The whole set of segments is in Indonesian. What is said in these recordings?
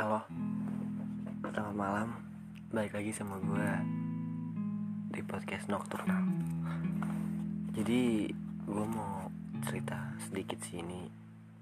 Halo. Selamat malam. Balik lagi sama gue Di podcast Nocturnal. Jadi Gue mau cerita sedikit sih ini.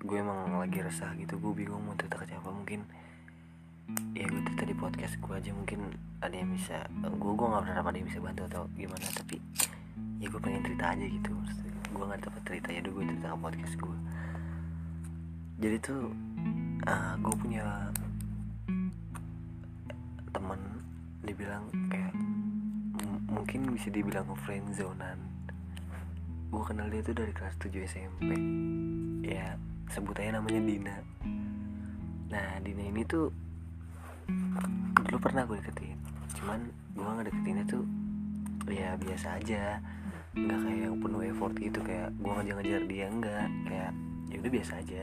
Gue emang lagi resah gitu. Gue bingung mau cerita ke siapa Mungkin. Ya gue cerita di podcast gue aja. Mungkin ada yang bisa Gue gue gak berharap ada yang bisa bantu atau gimana. Tapi Ya gue pengen cerita aja gitu. Gue gak dapat cerita. Ya gue cerita ke podcast gue Jadi tuh uh, gue punya dibilang kayak mungkin bisa dibilang friend zonean gue kenal dia tuh dari kelas 7 SMP ya sebut aja namanya Dina. Nah Dina ini tuh dulu pernah gue deketin. Cuman gue nggak deketinnya tuh ya biasa aja. Nggak kayak yang penuh effort gitu kayak gue ngejar-ngejar dia enggak kayak ya udah biasa aja.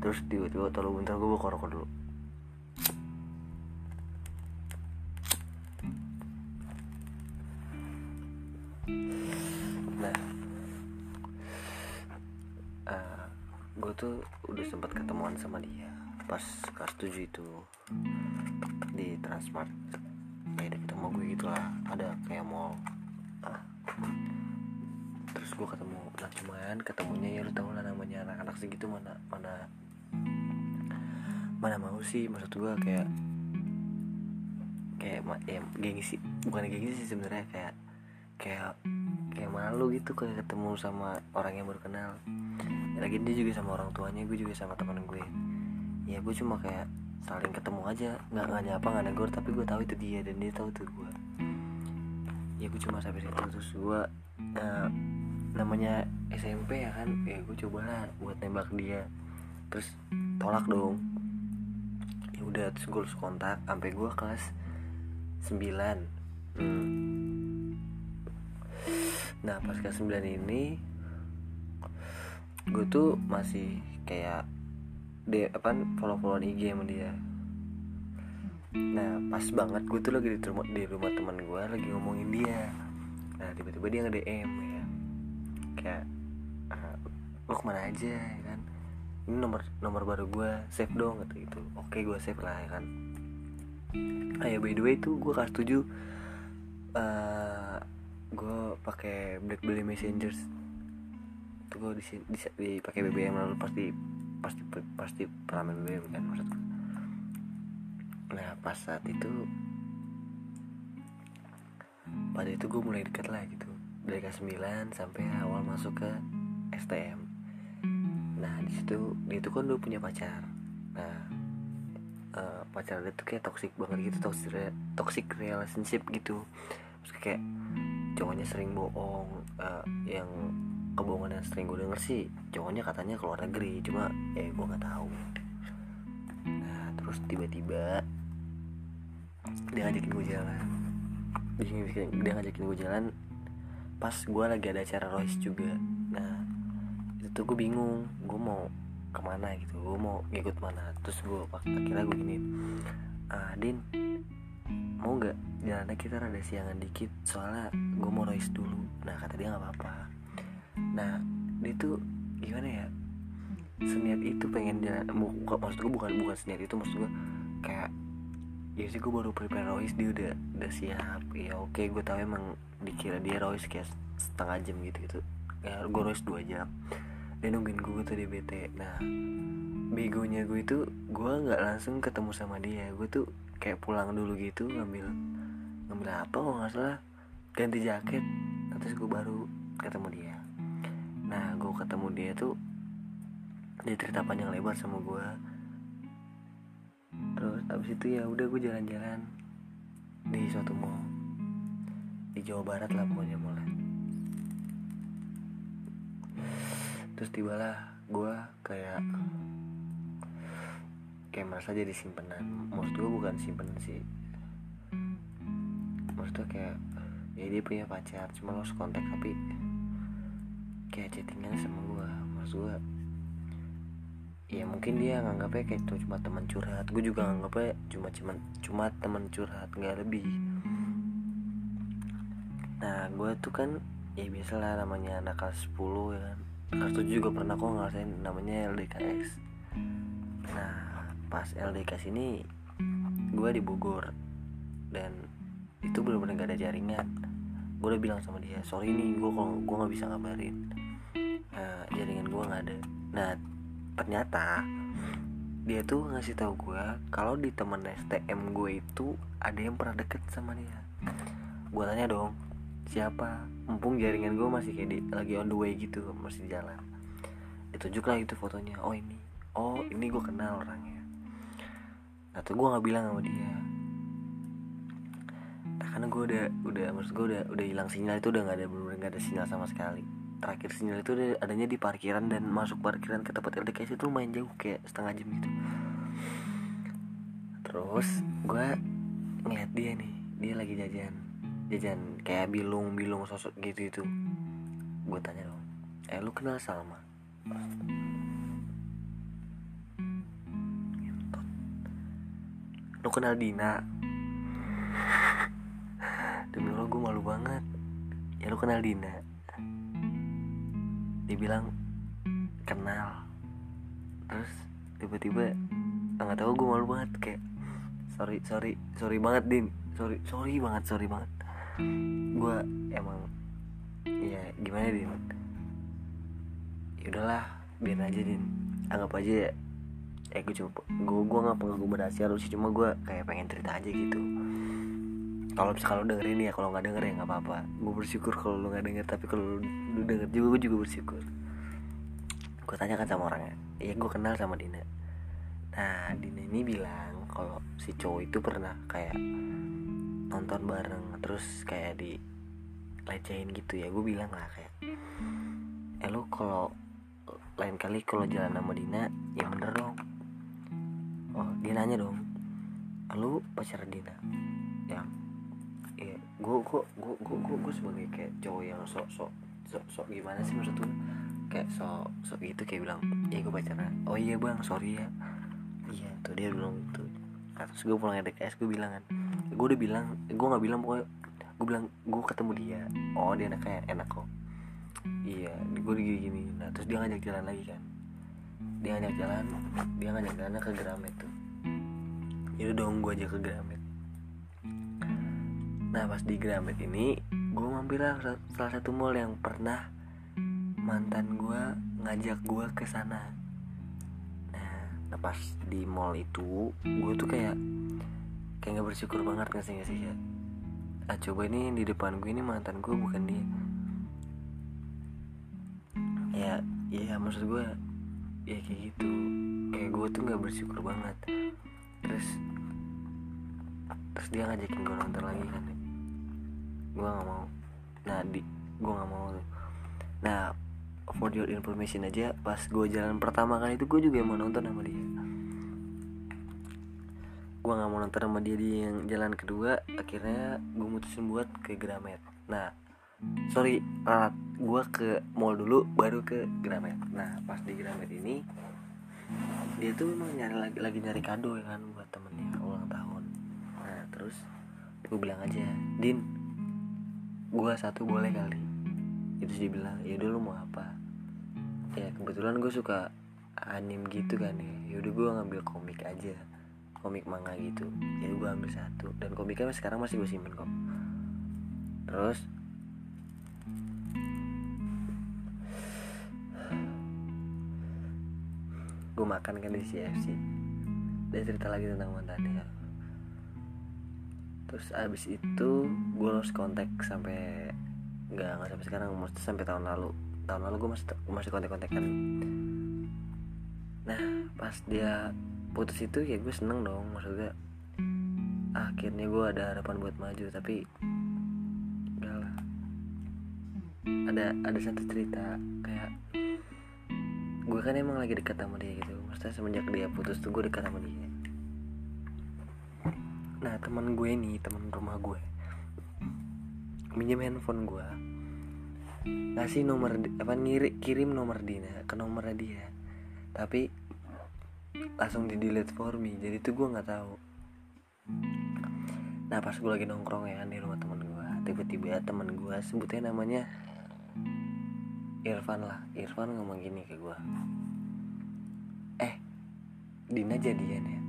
Terus tiba-tiba tolong bentar gue buka rokok dulu nah uh, gue tuh udah sempat ketemuan sama dia. Pas kelas 7 itu di Transmart. Kayak deket sama gue gitu lah. Ada kayak mall. Ah. terus gue ketemu nah cuman ketemunya ya lu tau lah namanya anak-anak segitu mana mana mana mau sih maksud gue kayak kayak ya, gengsi bukan gengsi sih sebenarnya kayak kayak kayak malu gitu kayak ketemu sama orang yang baru kenal. Lagi dia juga sama orang tuanya gue juga sama teman gue. Ya gue cuma kayak saling ketemu aja. Nggak nggak nyapa nggak negor tapi gue tahu itu dia dan dia tahu itu gue. Ya gue cuma sampai situ. Terus gue uh, namanya SMP ya kan ya gue cobalah buat nembak dia. Terus tolak dong. Ya udah terus gue kontak. Sampai gue kelas 9 hmm. Nah pas kelas 9 ini gue tuh masih kayak dia apa follow follow IG sama dia. Nah pas banget gue tuh lagi di rumah di rumah teman gue lagi ngomongin dia. Nah tiba-tiba dia nge DM ya. Kayak uh, lo ke mana aja ya kan? Ini nomor nomor baru gue save dong gitu gitu. Oke gue save lah ya kan. Ah ya by the way tuh gue kelas 7 uh, gue pakai BlackBerry Messengers. Itu gue di di, di BBM lalu pasti pasti pasti pernah BBM kan maksud nah pas saat itu pada itu gue mulai dekat lah gitu. Dari kelas 9 sampai awal masuk ke STM nah di situ dia tuh kan dulu punya pacar. Nah uh, pacar dia tuh kayak toxic banget gitu toxic toxic relationship gitu. Terus kayak cowoknya sering bohong uh, yang kebohongan yang sering gue denger sih cowoknya katanya keluar negeri cuma ya gue nggak tahu. Nah terus tiba-tiba dia ngajakin gue jalan. Dia, dia ngajakin gue jalan pas gue lagi ada acara Royce juga. Nah itu tuh gue bingung gue mau ke mana gitu gue mau ngikut mana. Terus gue akhirnya gue gini ah Din mau nggak? Jalannya kita rada siangan dikit soalnya gue mau Royce dulu. Nah kata dia nggak apa-apa. Nah dia tuh gimana ya? Seniat itu pengen jalan bukan maksud gue bukan bukan seniat itu maksud gue kayak ya sih gue baru prepare Royce dia udah udah siap. Ya oke gue tahu emang dikira dia Royce kayak setengah jam gitu gitu. Ya gue Royce dua jam. Dia nungguin gue tuh di BT nah begonya gue itu gue nggak langsung ketemu sama dia. Gue tuh kayak pulang dulu gitu ngambil ngambil apa kok nggak salah. Ganti jaket terus gue baru ketemu dia. Nah gue ketemu dia tuh dia cerita panjang lebar sama gue terus abis itu ya udah gue jalan-jalan di suatu mall. Di Jawa Barat lah pokoknya mulai terus tibalah gue kayak kayak merasa jadi simpenan. Maksud gue bukan simpenan sih. Maksudnya kayak ya dia punya pacar cuma lo kontak tapi kayak chattingan sama gue maksud gue ya mungkin dia nganggapnya kayak itu cuma teman curhat. Gue juga nganggapnya cuma cuma cuma teman curhat nggak lebih. Nah gue tuh kan ya biasa lah namanya anak kelas 10 ya kan. Kelas 7 juga pernah kok ngerasain namanya LDKS nah pas LDK sini gue di Bogor. Dan itu benar-benar gak ada jaringan. Gue udah bilang sama dia sorry nih gue kalau gue nggak bisa ngabarin. Nah, jaringan gue nggak ada. Nah ternyata dia tuh ngasih tahu gue kalau di temen STM gue itu ada yang pernah deket sama dia. Gue tanya dong siapa? Mumpung jaringan gue masih kayak di, lagi on the way gitu masih jalan. Ditunjuklah itu fotonya. Oh ini. Oh ini gue kenal orangnya tuh gue nggak bilang sama dia. Nah, karena gue udah udah maksud gue udah udah hilang sinyal itu udah nggak ada benar nggak ada sinyal sama sekali. Terakhir sinyal itu adanya di parkiran dan masuk parkiran ke tempat LDKS itu lumayan jauh kayak setengah jam gitu. Terus gue ngeliat dia nih dia lagi jajan jajan kayak bilung bilung sosok gitu itu gue tanya dong eh lu kenal Salma lu kenal Dina? Demi Allah gue malu banget. Ya lu kenal Dina? Dibilang kenal. Terus tiba-tiba nggak tahu gue malu banget. Kayak sorry sorry sorry banget din. Sorry sorry banget sorry banget. Gue emang ya gimana din? Ya udahlah biar aja din. Anggap aja ya eh gue cuma gue gue nggak pengen gue berhasil sih cuma gue kayak pengen cerita aja gitu. Kalau misalkan lo dengerin ya kalau nggak denger ya nggak apa-apa. Gue bersyukur kalau lo nggak denger tapi kalau lo denger juga gue juga bersyukur. Gue tanyakan sama orangnya iya gue kenal sama Dina. Nah Dina ini bilang kalau si cowok itu pernah kayak nonton bareng terus kayak di lecehin gitu ya. Gue bilang lah kayak eh lo kalau lain kali kalau jalan sama Dina ya bener dong oh dia nanya dong lu pacar Dina ya. Iya gue gue gue gue gue gue sebagai kayak cowok yang sok sok sok sok gimana sih maksud tuh kayak sok sok gitu kayak bilang ya gue pacaran. Oh iya bang sorry ya. Iya tuh dia bilang tuh nah, terus gue pulang DKS gue bilang kan gue udah bilang gue nggak bilang pokoknya gue bilang gue ketemu dia. Oh dia enak kayak enak kok. Iya gue gini gini nah terus dia ngajak jalan lagi kan dia ngajak jalan. Dia ngajak jalan ke Gramet tuh. Itu dong gue aja ke Gramet nah pas di Gramet ini gue mampir lah salah satu mall yang pernah mantan gue ngajak gue ke sana. Nah, nah pas di mall itu gue tuh kayak kayak nggak bersyukur banget nggak sih nggak sih ya ah coba ini di depan gue ini mantan gue bukan dia. Ya ya maksud gue ya kayak gitu. Kayak gue tuh nggak bersyukur banget. Terus terus dia ngajakin gue nonton lagi kan. Gue nggak mau. Nah di gue nggak mau nah for your information aja pas gue jalan pertama kali itu gue juga mau nonton sama dia. Gue nggak mau nonton sama dia di yang jalan kedua akhirnya gue mutusin buat ke Gramet. Nah sorry ralat gue ke mall dulu baru ke Gramet. Nah pas di Gramet ini dia tuh memang nyari lagi lagi nyari kado ya kan buat temennya ulang tahun. Nah terus gue bilang aja din gue satu boleh kali. Itu dia bilang ya udah lu mau apa? Ya kebetulan gue suka anim gitu kan ya. Yaudah gue ngambil komik aja komik manga gitu. Jadi gue ambil satu. Dan komiknya sekarang masih gue simpen kok. Terus gue makan kan di CFC dia cerita lagi tentang mantannya terus abis itu gue lost kontak sampai nggak nggak sampai sekarang mesti sampai tahun lalu. Tahun lalu gue masih masih kontak kontekan nah pas dia putus itu ya gue seneng dong maksudnya akhirnya gue ada harapan buat maju tapi enggak lah. Ada ada satu cerita kayak gue kan emang lagi dekat sama dia gitu maksudnya semenjak dia putus tuh gue dekat sama dia. Nah teman gue nih teman rumah gue minjem handphone gue ngasih nomor apa ngiri kirim nomor Dina ke nomornya dia. Tapi langsung di delete for me jadi tuh gue nggak tahu. Nah pas gue lagi nongkrong ya di rumah temen gue tiba-tiba temen gue sebutnya namanya Irfan lah. Irfan ngomong gini ke gue Dina jadian ya?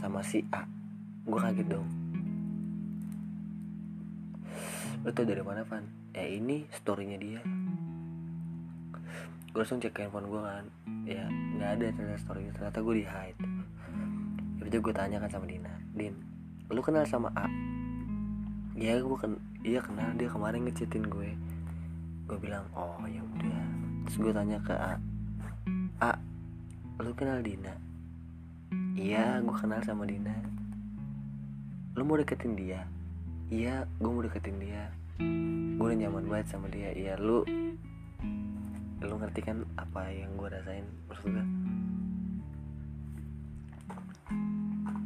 Sama si A. Gue kaget dong. Lo tau dari mana Van? Ya ini storynya dia. Gue langsung cek handphone gue kan. Ya nggak ada ternyata storynya. Ternyata gue di hide. Itu gue tanya kan sama Dina. Din lu kenal sama A? Ya gue kan iya kenal. Dia kemarin ngechatin gue. Gue bilang oh ya udah. Terus gue tanya ke A A lu kenal Dina iya gue kenal sama Dina. Lu mau deketin dia? Iya gue mau deketin dia. Gue udah nyaman banget sama dia. Iya lu lu ngerti kan apa yang gue rasain? Maksud gue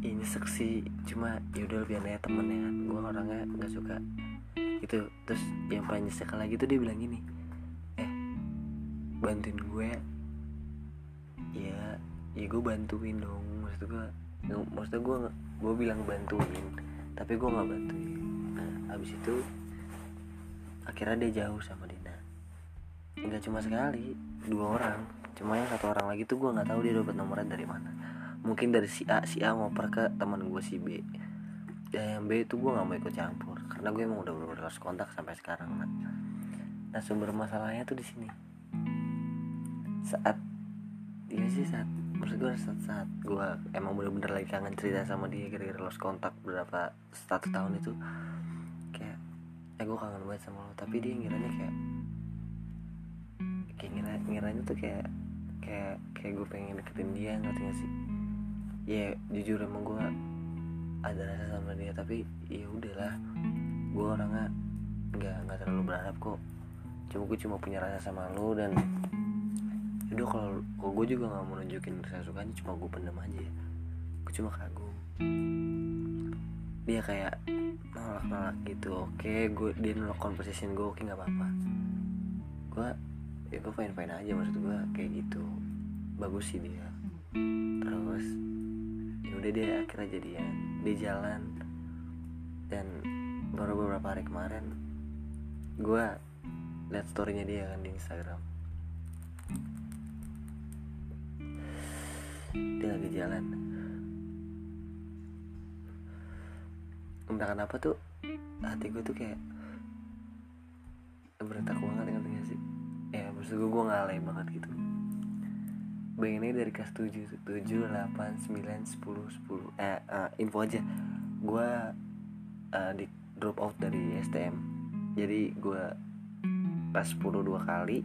ini seksi cuma yaudah lebih aneh temen ya kan. Gue orangnya nggak suka itu terus yang paling nyesek lagi tuh dia bilang gini eh bantuin gue. Ya ya gue bantuin dong maksud gue maksudnya gue gue bilang bantuin tapi gue nggak bantuin. Nah habis itu akhirnya dia jauh sama Dina. Nggak cuma sekali dua orang. Cuma yang satu orang lagi tuh gue nggak tahu dia dapat nomornya dari mana. Mungkin dari si A si A mau ke teman gue si B. Dan yang B itu gue nggak mau ikut campur karena gue emang udah lost kontak sampai sekarang nah, nah sumber masalahnya tuh di sini. Saat iya sih saat maksud gue saat saat gue emang bener-bener lagi kangen cerita sama dia gara-gara lost kontak berapa satu tahun itu. Kayak eh gue kangen banget sama lo tapi dia ngiranya kayak kayak ngira ngiranya tuh kayak kayak kayak gue pengen deketin dia ngerti gak sih? Ya jujur emang gue ada rasa sama dia tapi ya udahlah. Gue orangnya nggak nggak terlalu berharap kok. Cuma gue cuma punya rasa sama lo dan udah kalau kalau gue juga nggak mau nunjukin rasa sukanya cuma gue pendem aja gue cuma kagum. Dia kayak nolak nolak gitu oke gue dia nolak conversation gue oke nggak apa apa gue ya gue fine fine aja maksud gue kayak gitu. Bagus sih dia. Terus ya udah dia akhirnya jadian. Dia jalan. Dan baru beberapa hari kemarin gue liat storynya dia kan di Instagram dia lagi jalan. Entah kenapa tuh hati gue tuh kayak berentak banget ngerti gak sih? Ya maksud gue gue ngalay banget gitu. Bayanginnya dari kelas 7 7, 8, 9, 10, 10 Eh, uh, info aja. Gue uh, di drop out dari STM Jadi gue pas 10 dua kali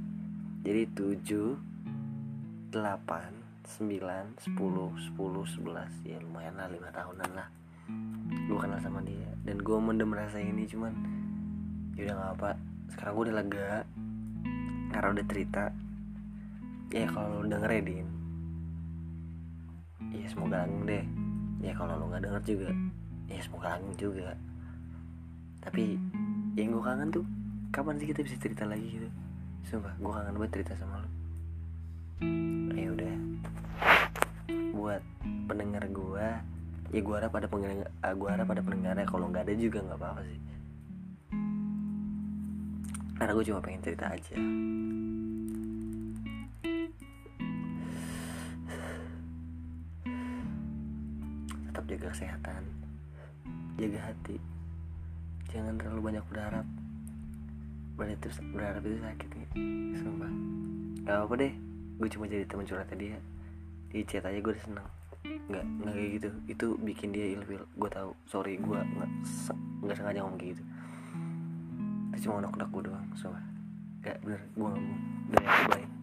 Jadi 7, 8, 9, 10, 10, 11 Ya lumayan lah 5 tahunan lah. Gue kenal sama dia. Dan gue mendem rasa ini cuman Yaudah gak apa Sekarang gue udah lega. Karena udah cerita. Ya kalau lu denger Din. Ya semoga deh. Ya kalau lu nggak denger juga ya semoga langgeng juga. Tapi yang gue kangen tuh kapan sih kita bisa cerita lagi gitu? Sumpah gue kangen banget cerita sama lu. Ya udah buat pendengar gue ya gue harap ada pendengar uh, gue harap ada pendengarnya. Kalau nggak ada juga nggak apa-apa sih. Karena gue cuma pengen cerita aja. Tetap jaga kesehatan. Jaga hati. Jangan terlalu banyak berharap. Berharap itu, berharap itu sakit nih sumpah. Gak apa deh. Gue cuma jadi teman curhatnya dia di chat aja gue udah seneng. Nggak nggak kayak gitu. Itu bikin dia ilfil gue tahu. Sorry gue nggak nggak sengaja ngomong kayak gitu. Itu cuma unek unek gue doang sumpah. Gak bener. Gue ngomong. Dari bayar